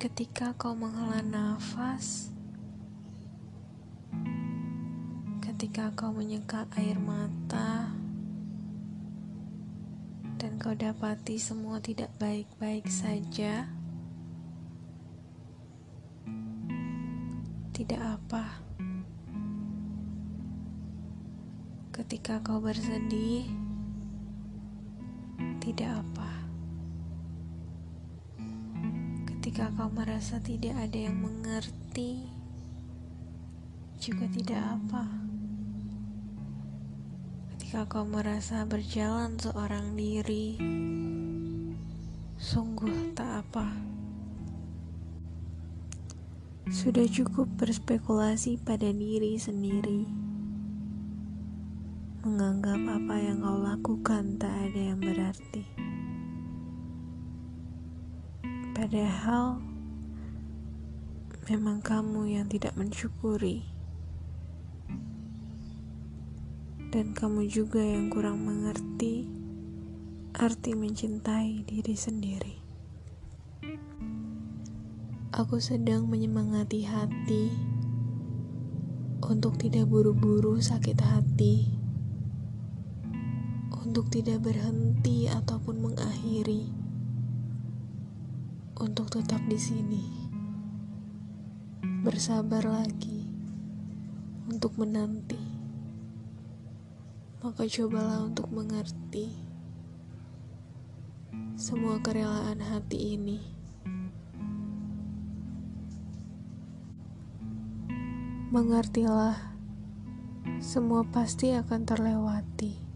Ketika kau menghela nafas, ketika kau menyeka air mata, dan kau dapati semua tidak baik-baik saja, tidak apa. Ketika kau bersedih, tidak apa. Ketika kau merasa tidak ada yang mengerti, juga tidak apa. Ketika kau merasa berjalan seorang diri, sungguh tak apa. Sudah cukup berspekulasi pada diri sendiri, menganggap apa yang kau lakukan tak ada yang berarti. Padahal memang kamu yang tidak mensyukuri, dan kamu juga yang kurang mengerti arti mencintai diri sendiri. Aku sedang menyemangati hati untuk tidak buru-buru sakit hati, untuk tidak berhenti ataupun mengakhiri untuk tetap di sini. Bersabar lagi untuk menanti. Maka cobalah untuk mengerti semua kerelaan hati ini. Mengertilah, semua pasti akan terlewati.